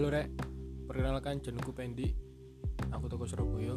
Halo Rek, perkenalkan jenengku Pendi. Aku toko Surabaya.